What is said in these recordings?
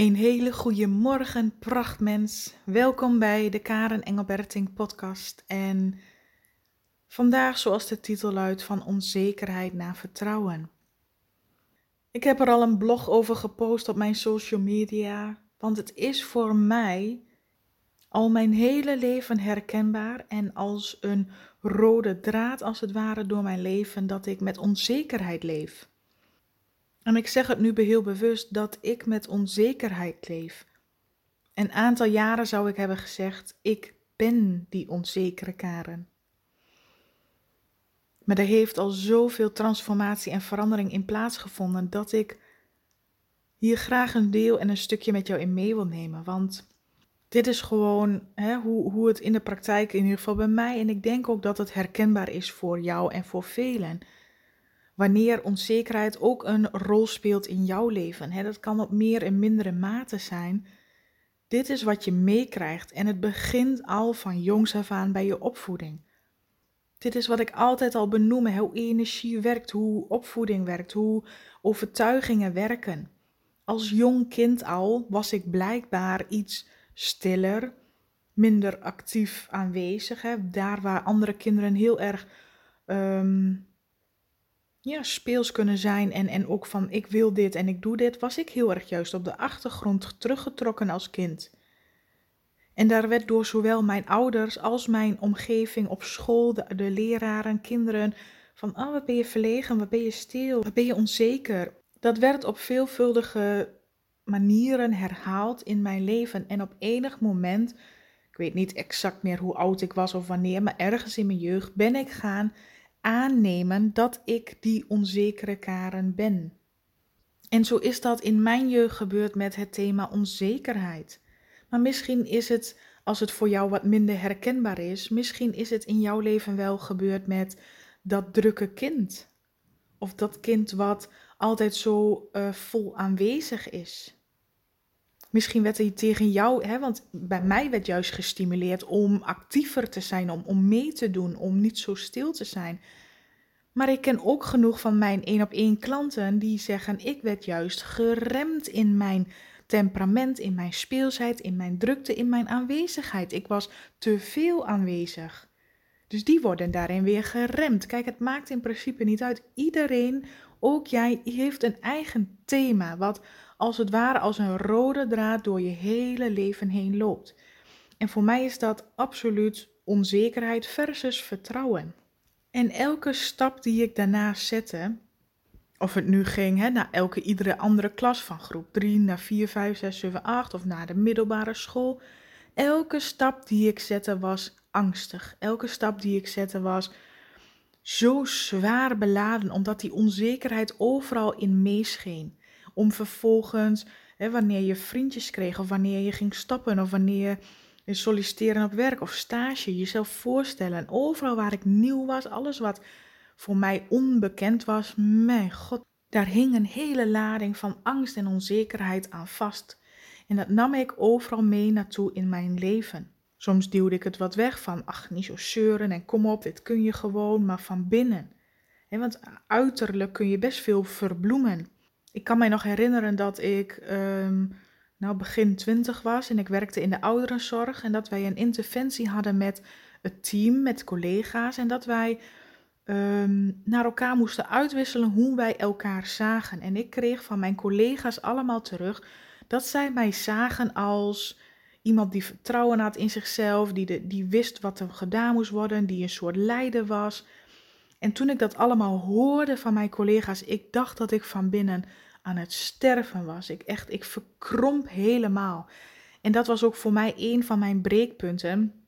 Een hele goede morgen, prachtmens. Welkom bij de Karen Engelberting podcast. En vandaag, zoals de titel luidt, van onzekerheid naar vertrouwen. Ik heb er al een blog over gepost op mijn social media, want het is voor mij al mijn hele leven herkenbaar en als een rode draad als het ware door mijn leven dat ik met onzekerheid leef. En ik zeg het nu heel bewust dat ik met onzekerheid leef. Een aantal jaren zou ik hebben gezegd: ik ben die onzekere Karen. Maar er heeft al zoveel transformatie en verandering in plaatsgevonden dat ik hier graag een deel en een stukje met jou in mee wil nemen. Want dit is gewoon hè, hoe, hoe het in de praktijk, in ieder geval bij mij, en ik denk ook dat het herkenbaar is voor jou en voor velen wanneer onzekerheid ook een rol speelt in jouw leven. Hè, dat kan op meer en mindere mate zijn. Dit is wat je meekrijgt en het begint al van jongs af aan bij je opvoeding. Dit is wat ik altijd al benoem, hoe energie werkt, hoe opvoeding werkt, hoe overtuigingen werken. Als jong kind al was ik blijkbaar iets stiller, minder actief aanwezig. Hè? Daar waar andere kinderen heel erg ehm, ja, speels kunnen zijn en, en ook van ik wil dit en ik doe dit, was ik heel erg juist op de achtergrond teruggetrokken als kind. En daar werd door zowel mijn ouders als mijn omgeving op school, de, leraren, kinderen, van oh, wat ben je verlegen, wat ben je stil, wat ben je onzeker. Dat werd op veelvuldige manieren herhaald in mijn leven. En op enig moment, ik weet niet exact meer hoe oud ik was of wanneer, maar ergens in mijn jeugd ben ik gaan aannemen dat ik die onzekere Karen ben. En zo is dat in mijn jeugd gebeurd met het thema onzekerheid. Maar misschien is het, als het voor jou wat minder herkenbaar is, misschien is het in jouw leven wel gebeurd met dat drukke kind. Of dat kind wat altijd zo uh, vol aanwezig is. Misschien werd hij tegen jou, hè, want bij mij werd juist gestimuleerd om actiever te zijn, om, om mee te doen, om niet zo stil te zijn. Maar ik ken ook genoeg van mijn één op één klanten die zeggen: ik werd juist geremd in mijn temperament, in mijn speelsheid, in mijn drukte, in mijn aanwezigheid. Ik was te veel aanwezig. Dus die worden daarin weer geremd. Kijk, het maakt in principe niet uit. Iedereen, ook jij, heeft een eigen thema, wat als het ware als een rode draad door je hele leven heen loopt. En voor mij is dat absoluut onzekerheid versus vertrouwen. En elke stap die ik daarna zette, of het nu ging hè, naar elke iedere andere klas van groep 3 naar 4, 5, 6, 7, 8 of naar de middelbare school, elke stap die ik zette was angstig. Elke stap die ik zette was zo zwaar beladen, omdat die onzekerheid overal in meescheen om vervolgens, hè, wanneer je vriendjes kreeg of wanneer je ging stappen of wanneer je solliciteren op werk of stage, jezelf voorstellen. En overal waar ik nieuw was, alles wat voor mij onbekend was, mijn god, daar hing een hele lading van angst en onzekerheid aan vast. En dat nam ik overal mee naartoe in mijn leven. Soms duwde ik het wat weg van, ach, niet zo zeuren en kom op, dit kun je gewoon, maar van binnen. want uiterlijk kun je best veel verbloemen. Ik kan mij nog herinneren dat ik um, nou, begin twintig was en ik werkte in de ouderenzorg. En dat wij een interventie hadden met het team, met collega's. En dat wij um, naar elkaar moesten uitwisselen hoe wij elkaar zagen. En ik kreeg van mijn collega's allemaal terug dat zij mij zagen als iemand die vertrouwen had in zichzelf, die, de, die wist wat er gedaan moest worden, die een soort leider was. En toen ik dat allemaal hoorde van mijn collega's, ik dacht dat ik van binnen aan het sterven was. Ik echt, ik verkromp helemaal. En dat was ook voor mij een van mijn breekpunten.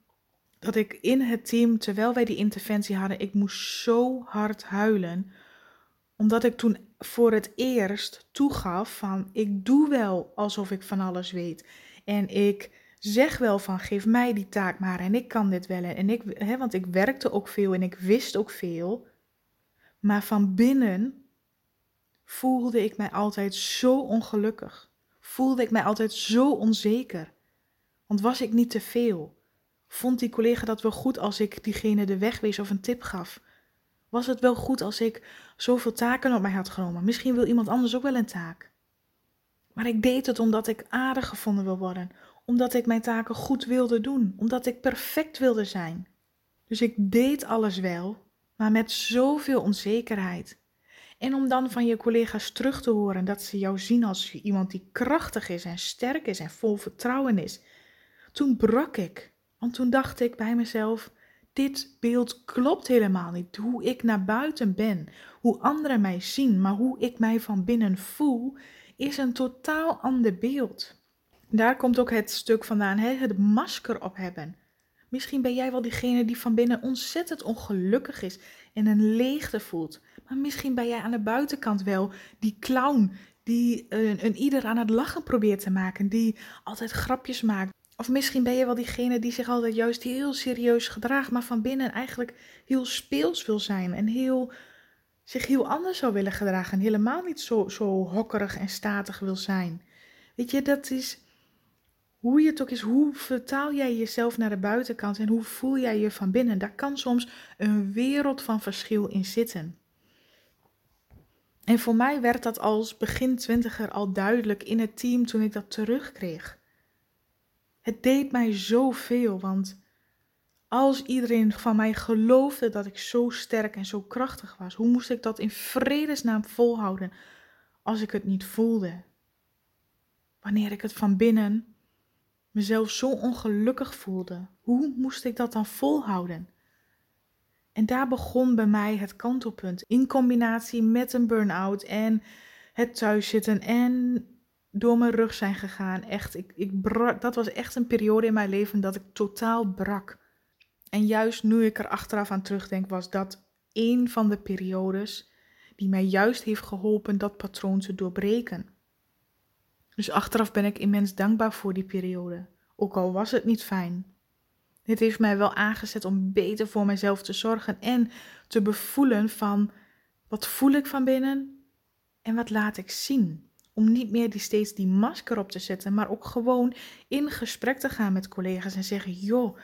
Dat ik in het team, terwijl wij die interventie hadden, ik moest zo hard huilen. Omdat ik toen voor het eerst toegaf van ik doe wel alsof ik van alles weet. En ik zeg wel van geef mij die taak maar en ik kan dit wel. En ik, hè, want ik werkte ook veel en ik wist ook veel. Maar van binnen voelde ik mij altijd zo ongelukkig. Voelde ik mij altijd zo onzeker. Want was ik niet te veel? Vond die collega dat wel goed als ik diegene de weg wees of een tip gaf? Was het wel goed als ik zoveel taken op mij had genomen? Misschien wil iemand anders ook wel een taak. Maar ik deed het omdat ik aardig gevonden wil worden, omdat ik mijn taken goed wilde doen, omdat ik perfect wilde zijn. Dus ik deed alles wel, maar met zoveel onzekerheid. En om dan van je collega's terug te horen dat ze jou zien als iemand die krachtig is en sterk is en vol vertrouwen is. Toen brak ik, want toen dacht ik bij mezelf: dit beeld klopt helemaal niet. Hoe ik naar buiten ben, hoe anderen mij zien, maar hoe ik mij van binnen voel, is een totaal ander beeld. Daar komt ook het stuk vandaan, hè? het masker op hebben. Misschien ben jij wel diegene die van binnen ontzettend ongelukkig is en een leegte voelt. Maar misschien ben jij aan de buitenkant wel die clown die een, ieder aan het lachen probeert te maken, die altijd grapjes maakt. Of misschien ben je wel diegene die zich altijd juist heel serieus gedraagt, maar van binnen eigenlijk heel speels wil zijn en heel, zich heel anders zou willen gedragen en helemaal niet zo, zo hokkerig en statig wil zijn. Weet je, dat is hoe je het ook is, hoe vertaal jij jezelf naar de buitenkant en hoe voel jij je van binnen? Daar kan soms een wereld van verschil in zitten. En voor mij werd dat als begin twintiger al duidelijk in het team toen ik dat terugkreeg. Het deed mij zoveel, want als iedereen van mij geloofde dat ik zo sterk en zo krachtig was, hoe moest ik dat in vredesnaam volhouden als ik het niet voelde? Wanneer ik het van binnen mezelf zo ongelukkig voelde, hoe moest ik dat dan volhouden? En daar begon bij mij het kantelpunt. In combinatie met een burn-out en het thuiszitten en door mijn rug zijn gegaan. Echt, ik, ik brak, dat was echt een periode in mijn leven dat ik totaal brak. En juist nu ik er achteraf aan terugdenk, was dat een van de periodes die mij juist heeft geholpen dat patroon te doorbreken. Dus achteraf ben ik immens dankbaar voor die periode, ook al was het niet fijn. Dit heeft mij wel aangezet om beter voor mezelf te zorgen en te bevoelen van wat voel ik van binnen en wat laat ik zien. Om niet meer die steeds die masker op te zetten, maar ook gewoon in gesprek te gaan met collega's en zeggen: joh,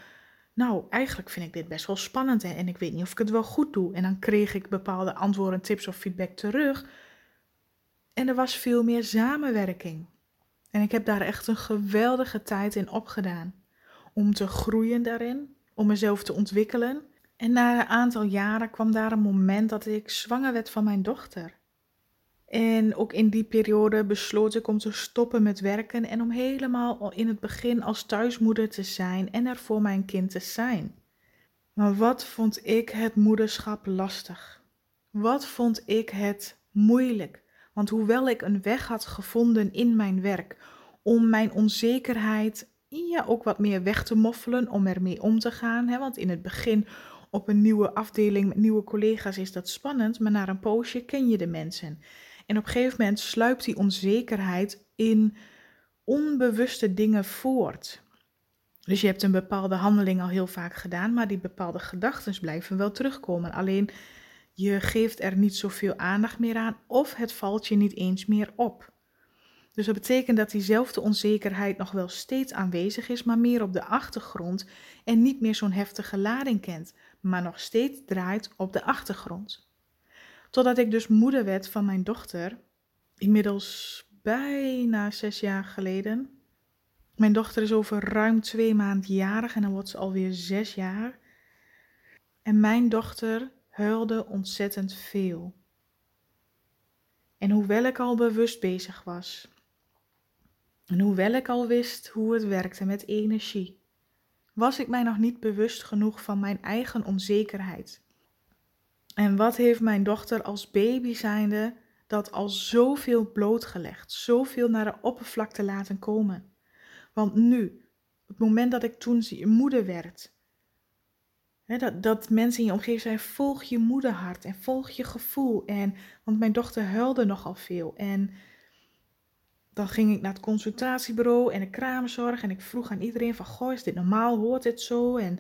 nou eigenlijk vind ik dit best wel spannend en ik weet niet of ik het wel goed doe. En dan kreeg ik bepaalde antwoorden, tips of feedback terug. En er was veel meer samenwerking. En ik heb daar echt een geweldige tijd in opgedaan om te groeien daarin, om mezelf te ontwikkelen. En na een aantal jaren kwam daar een moment dat ik zwanger werd van mijn dochter. En ook in die periode besloot ik om te stoppen met werken en om helemaal in het begin als thuismoeder te zijn en er voor mijn kind te zijn. Maar wat vond ik het moederschap lastig? Wat vond ik het moeilijk? Want hoewel ik een weg had gevonden in mijn werk om mijn onzekerheid ja, ook wat meer weg te moffelen om ermee om te gaan. Hè? Want in het begin op een nieuwe afdeling met nieuwe collega's is dat spannend, maar na een poosje ken je de mensen. En op een gegeven moment sluipt die onzekerheid in onbewuste dingen voort. Dus je hebt een bepaalde handeling al heel vaak gedaan, maar die bepaalde gedachten blijven wel terugkomen. Alleen je geeft er niet zoveel aandacht meer aan of het valt je niet eens meer op. Dus dat betekent dat diezelfde onzekerheid nog wel steeds aanwezig is, maar meer op de achtergrond en niet meer zo'n heftige lading kent, maar nog steeds draait op de achtergrond. Totdat ik dus moeder werd van mijn dochter, inmiddels bijna zes jaar geleden. Mijn dochter is over ruim twee maanden jarig en dan wordt ze alweer zes jaar. En mijn dochter huilde ontzettend veel. En hoewel ik al bewust bezig was en hoewel ik al wist hoe het werkte met energie, was ik mij nog niet bewust genoeg van mijn eigen onzekerheid. En wat heeft mijn dochter als baby zijnde dat al zoveel blootgelegd, zoveel naar de oppervlakte laten komen? Want nu, het moment dat ik toen moeder werd, dat, dat mensen in je omgeving zeiden, volg je moederhart en volg je gevoel. En, want mijn dochter huilde nogal veel en dan ging ik naar het consultatiebureau en de kraamzorg en ik vroeg aan iedereen van, goh, is dit normaal, hoort dit zo? En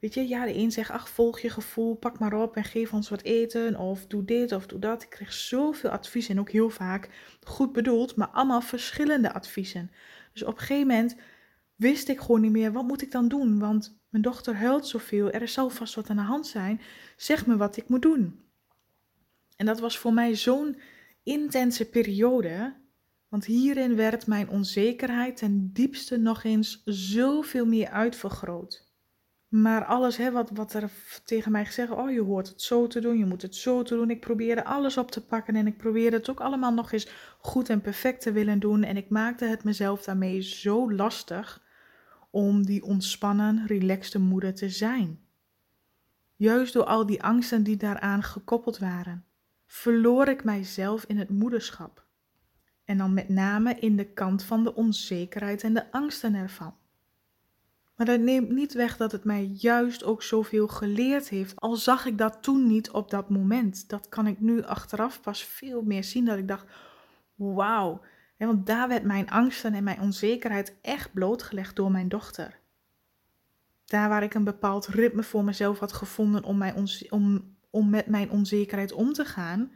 weet je, ja, de een zegt, ach, volg je gevoel, pak maar op en geef ons wat eten of doe dit of doe dat. Ik kreeg zoveel advies en ook heel vaak goed bedoeld, maar allemaal verschillende adviezen. Dus op een gegeven moment wist ik gewoon niet meer, wat moet ik dan doen? Want mijn dochter huilt zoveel, er zal vast wat aan de hand zijn, zeg me wat ik moet doen. En dat was voor mij zo'n intense periode Want hierin werd mijn onzekerheid ten diepste nog eens zoveel meer uitvergroot. Maar alles hè, wat, wat er tegen mij gezegd, oh je hoort het zo te doen, je moet het zo te doen. Ik probeerde alles op te pakken en ik probeerde het ook allemaal nog eens goed en perfect te willen doen. En ik maakte het mezelf daarmee zo lastig om die ontspannen, relaxte moeder te zijn. Juist door al die angsten die daaraan gekoppeld waren, verloor ik mijzelf in het moederschap. En dan met name in de kant van de onzekerheid en de angsten ervan. Maar dat neemt niet weg dat het mij juist ook zoveel geleerd heeft. Al zag ik dat toen niet op dat moment. Dat kan ik nu achteraf pas veel meer zien. Dat ik dacht: wauw. Want daar werd mijn angsten en mijn onzekerheid echt blootgelegd door mijn dochter. Daar waar ik een bepaald ritme voor mezelf had gevonden om, mijn om, om met mijn onzekerheid om te gaan,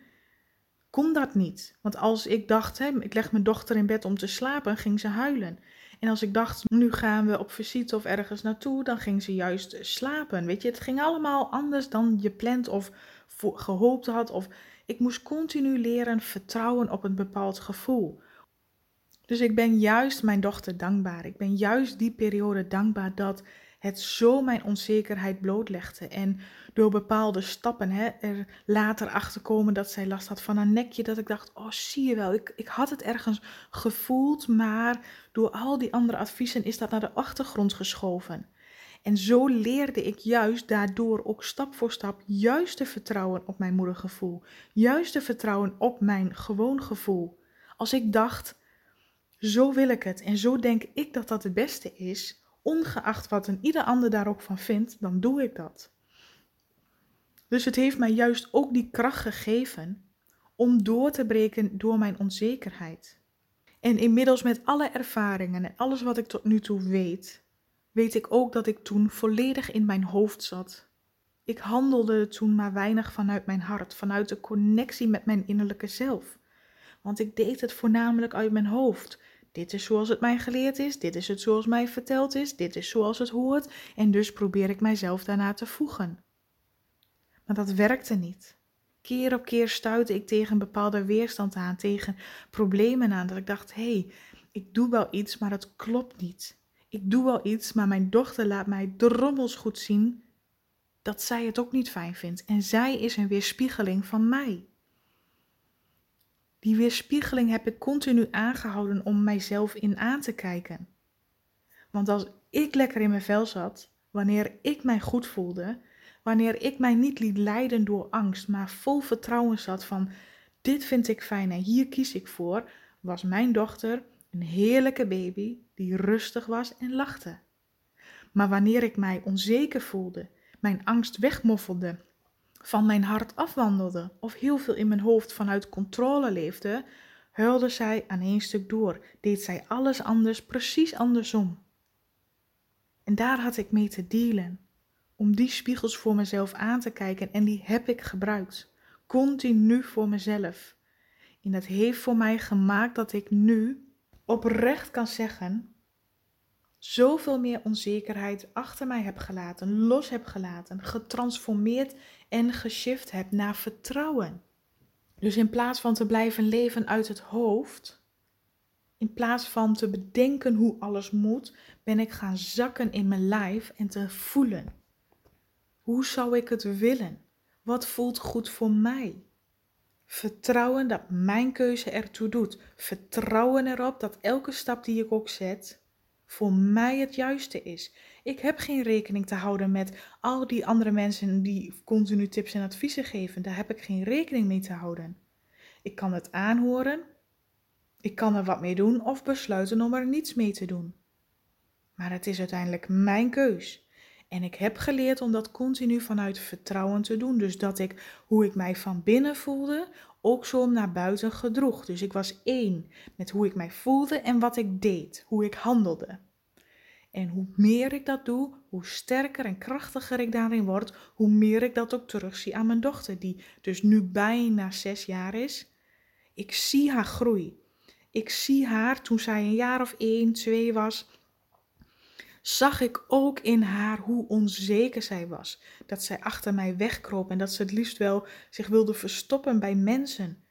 kon dat niet. Want als ik dacht, hè, ik leg mijn dochter in bed om te slapen, ging ze huilen. En als ik dacht, nu gaan we op visite of ergens naartoe, dan ging ze juist slapen. Weet je, het ging allemaal anders dan je plant of gehoopt had. Of ik moest continu leren vertrouwen op een bepaald gevoel. Dus ik ben juist mijn dochter dankbaar. Ik ben juist die periode dankbaar dat het zo mijn onzekerheid blootlegde. En door bepaalde stappen hè, er later achter komen dat zij last had van een nekje. Dat ik dacht, oh zie je wel, ik, ik had het ergens gevoeld, maar door al die andere adviezen is dat naar de achtergrond geschoven. En zo leerde ik juist daardoor ook stap voor stap juist te vertrouwen op mijn moedergevoel. Juist te vertrouwen op mijn gewoon gevoel. Als ik dacht, zo wil ik het en zo denk ik dat dat het beste is, ongeacht wat een ieder ander daar ook van vindt, dan doe ik dat. Dus het heeft mij juist ook die kracht gegeven om door te breken door mijn onzekerheid. En inmiddels met alle ervaringen en alles wat ik tot nu toe weet, weet ik ook dat ik toen volledig in mijn hoofd zat. Ik handelde toen maar weinig vanuit mijn hart, vanuit de connectie met mijn innerlijke zelf. Want ik deed het voornamelijk uit mijn hoofd. Dit is zoals het mij geleerd is, dit is het zoals mij verteld is, dit is zoals het hoort en dus probeer ik mijzelf daarna te voegen. Maar dat werkte niet. Keer op keer stuitte ik tegen een bepaalde weerstand aan, tegen problemen aan, dat ik dacht, hé, hey, ik doe wel iets, maar het klopt niet. Ik doe wel iets, maar mijn dochter laat mij drommels goed zien dat zij het ook niet fijn vindt. En zij is een weerspiegeling van mij. Die weerspiegeling heb ik continu aangehouden om mijzelf in aan te kijken. Want als ik lekker in mijn vel zat, wanneer ik mij goed voelde, wanneer ik mij niet liet leiden door angst, maar vol vertrouwen zat van dit vind ik fijn en hier kies ik voor, was mijn dochter een heerlijke baby die rustig was en lachte. Maar wanneer ik mij onzeker voelde, mijn angst wegmoffelde van mijn hart afwandelde of heel veel in mijn hoofd vanuit controle leefde, huilde zij aan één stuk door, deed zij alles anders, precies andersom. En daar had ik mee te dealen, om die spiegels voor mezelf aan te kijken en die heb ik gebruikt, continu voor mezelf. En dat heeft voor mij gemaakt dat ik nu oprecht kan zeggen zoveel meer onzekerheid achter mij heb gelaten, los heb gelaten, getransformeerd en geshift heb naar vertrouwen. Dus in plaats van te blijven leven uit het hoofd, in plaats van te bedenken hoe alles moet, ben ik gaan zakken in mijn lijf en te voelen. Hoe zou ik het willen? Wat voelt goed voor mij? Vertrouwen dat mijn keuze ertoe doet. Vertrouwen erop dat elke stap die ik ook zet, voor mij het juiste is. Ik heb geen rekening te houden met al die andere mensen die continu tips en adviezen geven. Daar heb ik geen rekening mee te houden. Ik kan het aanhoren, ik kan er wat mee doen of besluiten om er niets mee te doen. Maar het is uiteindelijk mijn keus. En ik heb geleerd om dat continu vanuit vertrouwen te doen. Dus dat ik hoe ik mij van binnen voelde, ook zo naar buiten gedroeg. Dus ik was één met hoe ik mij voelde en wat ik deed, hoe ik handelde. En hoe meer ik dat doe, hoe sterker en krachtiger ik daarin word, hoe meer ik dat ook terugzie aan mijn dochter, die dus nu bijna zes jaar is. Ik zie haar groei. Ik zie haar toen zij een jaar of één, twee was, zag ik ook in haar hoe onzeker zij was. Dat zij achter mij wegkroop en dat ze het liefst wel zich wilde verstoppen bij mensen.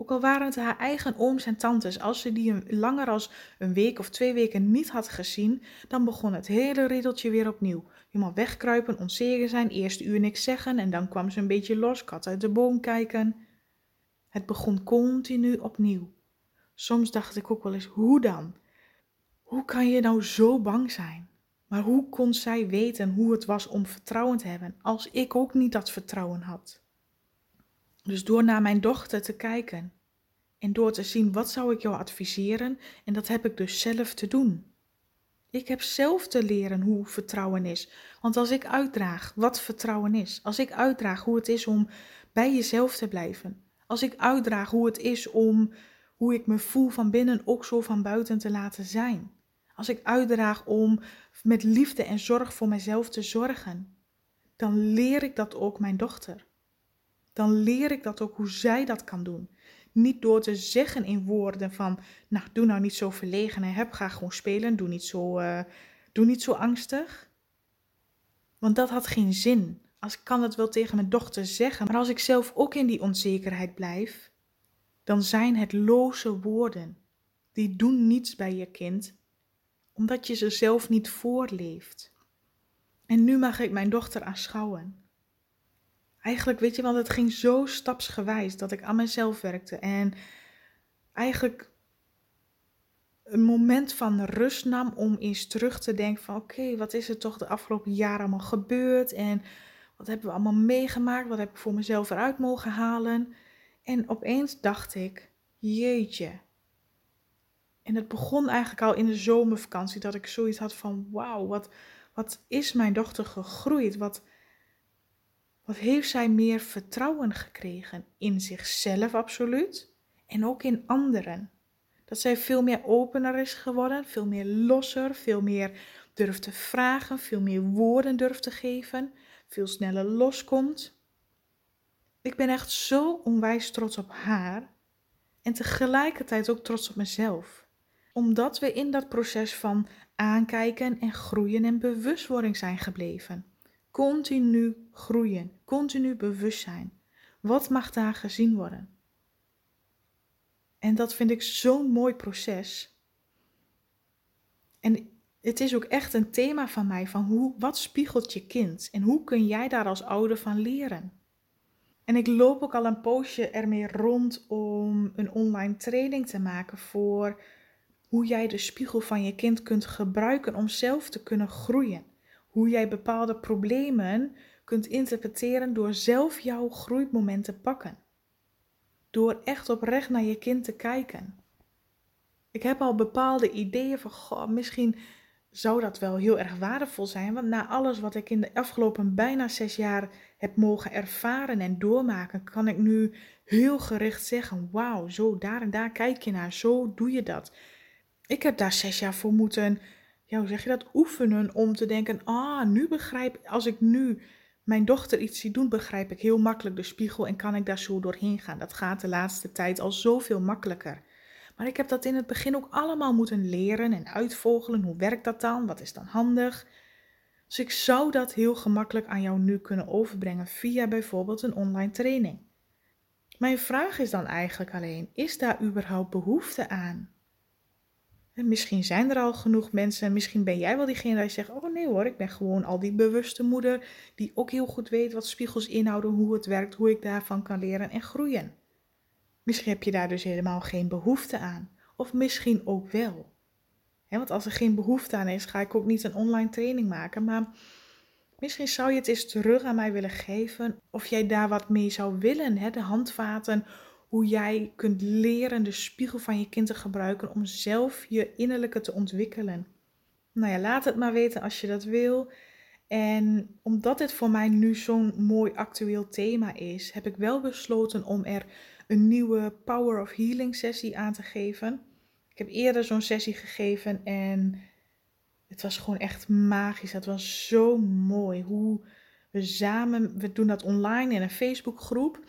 Ook al waren het haar eigen ooms en tantes, als ze die langer als een week of twee weken niet had gezien, dan begon het hele riddeltje weer opnieuw. Helemaal wegkruipen, onzeker zijn, eerst uur niks zeggen en dan kwam ze een beetje los, kat uit de boom kijken. Het begon continu opnieuw. Soms dacht ik ook wel eens, hoe dan? Hoe kan je nou zo bang zijn? Maar hoe kon zij weten hoe het was om vertrouwen te hebben, als ik ook niet dat vertrouwen had? Dus door naar mijn dochter te kijken en door te zien wat zou ik jou adviseren, en dat heb ik dus zelf te doen. Ik heb zelf te leren hoe vertrouwen is. Want als ik uitdraag wat vertrouwen is, als ik uitdraag hoe het is om bij jezelf te blijven, als ik uitdraag hoe het is om hoe ik me voel van binnen ook zo van buiten te laten zijn, als ik uitdraag om met liefde en zorg voor mezelf te zorgen, dan leer ik dat ook mijn dochter. Dan leer ik dat ook hoe zij dat kan doen. Niet door te zeggen in woorden van, nou doe nou niet zo verlegen en heb, ga gewoon spelen, doe niet zo, uh, doe niet zo angstig. Want dat had geen zin. Als ik kan het wel tegen mijn dochter zeggen, maar als ik zelf ook in die onzekerheid blijf, dan zijn het loze woorden. Die doen niets bij je kind, omdat je ze zelf niet voorleeft. En nu mag ik mijn dochter aanschouwen. Eigenlijk, weet je, want het ging zo stapsgewijs dat ik aan mezelf werkte. En eigenlijk een moment van rust nam om eens terug te denken van oké, wat is er toch de afgelopen jaren allemaal gebeurd? En wat hebben we allemaal meegemaakt? Wat heb ik voor mezelf eruit mogen halen? En opeens dacht ik, jeetje. En het begon eigenlijk al in de zomervakantie dat ik zoiets had van wauw, wat, wat is mijn dochter gegroeid? Wat, wat heeft zij meer vertrouwen gekregen in zichzelf absoluut en ook in anderen. Dat zij veel meer opener is geworden, veel meer losser, veel meer durft te vragen, veel meer woorden durft te geven, veel sneller loskomt. Ik ben echt zo onwijs trots op haar en tegelijkertijd ook trots op mezelf. Omdat we in dat proces van aankijken en groeien en bewustwording zijn gebleven. Continu groeien, continu bewustzijn. Wat mag daar gezien worden? En dat vind ik zo'n mooi proces. En het is ook echt een thema van mij van hoe, wat spiegelt je kind en hoe kun jij daar als ouder van leren? En ik loop ook al een poosje ermee rond om een online training te maken voor hoe jij de spiegel van je kind kunt gebruiken om zelf te kunnen groeien. Hoe jij bepaalde problemen kunt interpreteren door zelf jouw groeimoment te pakken. Door echt oprecht naar je kind te kijken. Ik heb al bepaalde ideeën van, misschien zou dat wel heel erg waardevol zijn. Want na alles wat ik in de afgelopen bijna zes jaar heb mogen ervaren en doormaken, kan ik nu heel gericht zeggen: Wauw, zo daar en daar kijk je naar, zo doe je dat. Ik heb daar zes jaar voor moeten, ja, zeg je dat, oefenen om te denken: Ah, nu begrijp als ik nu mijn dochter iets zie doen, begrijp ik heel makkelijk de spiegel en kan ik daar zo doorheen gaan. Dat gaat de laatste tijd al zoveel makkelijker. Maar ik heb dat in het begin ook allemaal moeten leren en uitvogelen. Hoe werkt dat dan? Wat is dan handig? Dus ik zou dat heel gemakkelijk aan jou nu kunnen overbrengen via bijvoorbeeld een online training. Mijn vraag is dan eigenlijk alleen: is daar überhaupt behoefte aan? En misschien zijn er al genoeg mensen, misschien ben jij wel diegene die zegt: Oh nee hoor, ik ben gewoon al die bewuste moeder die ook heel goed weet wat spiegels inhouden, hoe het werkt, hoe ik daarvan kan leren en groeien. Misschien heb je daar dus helemaal geen behoefte aan, of misschien ook wel. want als er geen behoefte aan is, ga ik ook niet een online training maken, maar misschien zou je het eens terug aan mij willen geven, of jij daar wat mee zou willen, de handvaten hoe jij kunt leren de spiegel van je kind te gebruiken om zelf je innerlijke te ontwikkelen. Nou ja, laat het maar weten als je dat wil. En omdat dit voor mij nu zo'n mooi actueel thema is, heb ik wel besloten om er een nieuwe Power of Healing sessie aan te geven. Ik heb eerder zo'n sessie gegeven en het was gewoon echt magisch. Het was zo mooi hoe we samen, we doen dat online in een Facebookgroep.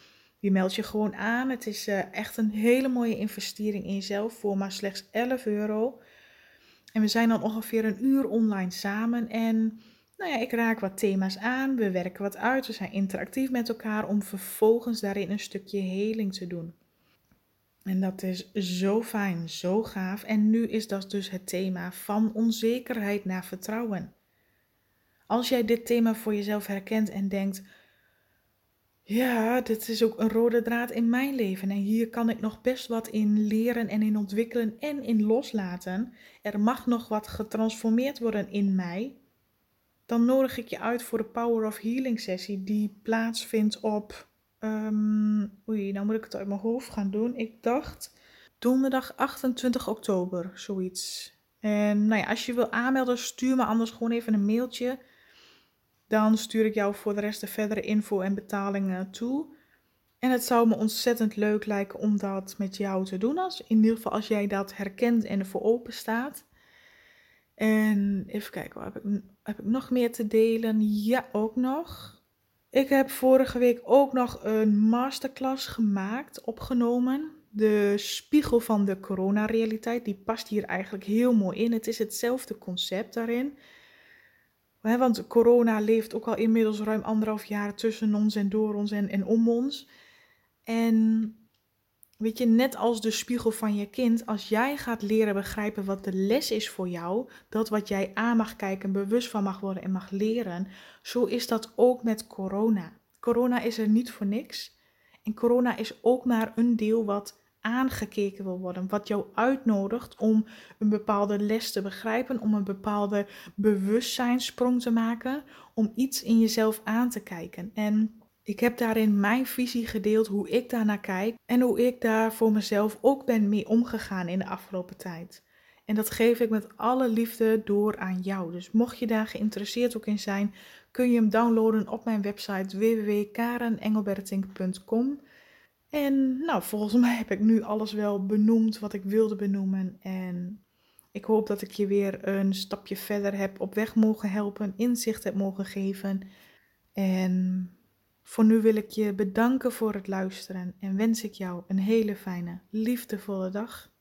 Je meldt je gewoon aan. Het is uh, echt een hele mooie investering in jezelf voor maar slechts 11 euro. En we zijn dan ongeveer een uur online samen. En nou ja, ik raak wat thema's aan. We werken wat uit. We zijn interactief met elkaar om vervolgens daarin een stukje heling te doen. En dat is zo fijn, zo gaaf. En nu is dat dus het thema van onzekerheid naar vertrouwen. Als jij dit thema voor jezelf herkent en denkt: ja, dit is ook een rode draad in mijn leven en hier kan ik nog best wat in leren en in ontwikkelen en in loslaten. Er mag nog wat getransformeerd worden in mij. Dan nodig ik je uit voor de Power of Healing sessie die plaatsvindt op. Um, oei, nou moet ik het uit mijn hoofd gaan doen. Ik dacht donderdag 28 oktober, zoiets. En nou ja, als je wil aanmelden, stuur me anders gewoon even een mailtje dan stuur ik jou voor de rest de verdere info en betalingen toe. En het zou me ontzettend leuk lijken om dat met jou te doen. Als, in ieder geval als jij dat herkent en ervoor open staat. En even kijken, heb ik, heb ik nog meer te delen? Ja, ook nog. Ik heb vorige week ook nog een masterclass gemaakt, opgenomen. De spiegel van de coronarealiteit, die past hier eigenlijk heel mooi in. Het is hetzelfde concept daarin want corona leeft ook al inmiddels ruim anderhalf jaar tussen ons en door ons en, om ons. En weet je, net als de spiegel van je kind, als jij gaat leren begrijpen wat de les is voor jou, dat wat jij aan mag kijken, bewust van mag worden en mag leren, zo is dat ook met corona. Corona is er niet voor niks. En corona is ook maar een deel wat aangekeken wil worden, wat jou uitnodigt om een bepaalde les te begrijpen, om een bepaalde bewustzijnssprong te maken, om iets in jezelf aan te kijken. En ik heb daarin mijn visie gedeeld, hoe ik daarnaar kijk en hoe ik daar voor mezelf ook ben mee omgegaan in de afgelopen tijd. En dat geef ik met alle liefde door aan jou. Dus mocht je daar geïnteresseerd ook in zijn, kun je hem downloaden op mijn website www.karenengelbertink.com. En nou, volgens mij heb ik nu alles wel benoemd wat ik wilde benoemen. En ik hoop dat ik je weer een stapje verder heb op weg mogen helpen, inzicht heb mogen geven. En voor nu wil ik je bedanken voor het luisteren en wens ik jou een hele fijne, liefdevolle dag.